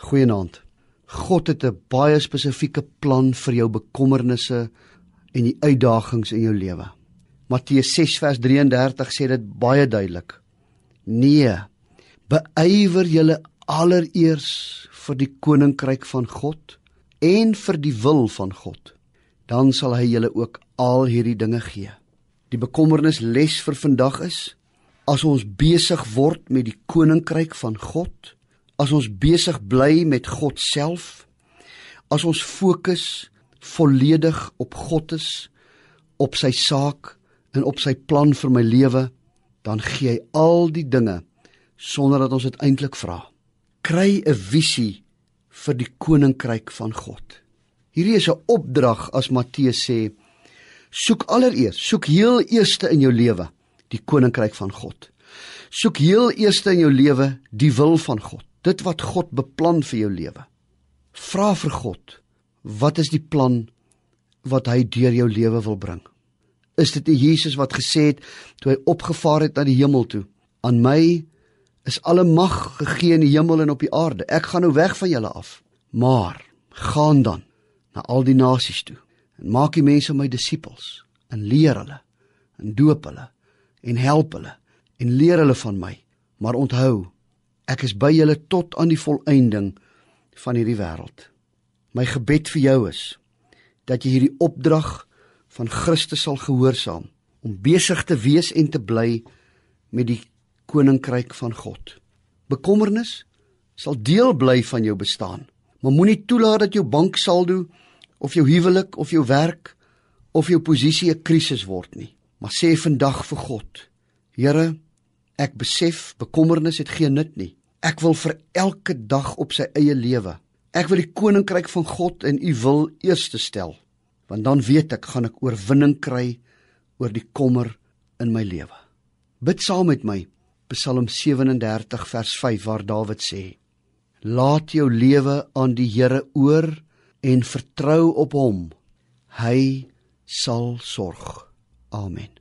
Goeienaand. God het 'n baie spesifieke plan vir jou bekommernisse en die uitdagings in jou lewe. Matteus 6 vers 33 sê dit baie duidelik. Nee, beywer julle allereers vir die koninkryk van God en vir die wil van God. Dan sal hy julle ook al hierdie dinge gee. Die bekommernis les vir vandag is as ons besig word met die koninkryk van God, as ons besig bly met God self, as ons fokus volledig op God is, op sy saak en op sy plan vir my lewe, dan gee hy al die dinge sonder dat ons dit eintlik vra. Kry 'n visie vir die koninkryk van God. Hierdie is 'n opdrag as Matteus sê, soek allereers, soek heel eerste in jou lewe die koninkryk van God. Soek heel eerste in jou lewe die wil van God dit wat God beplan vir jou lewe. Vra vir God, wat is die plan wat hy deur jou lewe wil bring? Is dit die Jesus wat gesê het toe hy opgevaar het na die hemel toe, aan my is alle mag gegee in die hemel en op die aarde. Ek gaan nou weg van julle af, maar gaan dan na al die nasies toe en maak die mense my disippels en leer hulle en doop hulle en help hulle en leer hulle van my. Maar onthou, Ek is by julle tot aan die volëinding van hierdie wêreld. My gebed vir jou is dat jy hierdie opdrag van Christus sal gehoorsaam om besig te wees en te bly met die koninkryk van God. Bekommernis sal deel bly van jou bestaan, maar moenie toelaat dat jou banksaldo of jou huwelik of jou werk of jou posisie 'n krisis word nie. Maar sê vandag vir God: Here, ek besef bekommernis het geen nut nie. Ek wil vir elke dag op sy eie lewe. Ek wil die koninkryk van God en u wil eerste stel, want dan weet ek gaan ek oorwinning kry oor die kommer in my lewe. Bid saam met my Psalm 37 vers 5 waar Dawid sê: Laat jou lewe aan die Here oor en vertrou op hom. Hy sal sorg. Amen.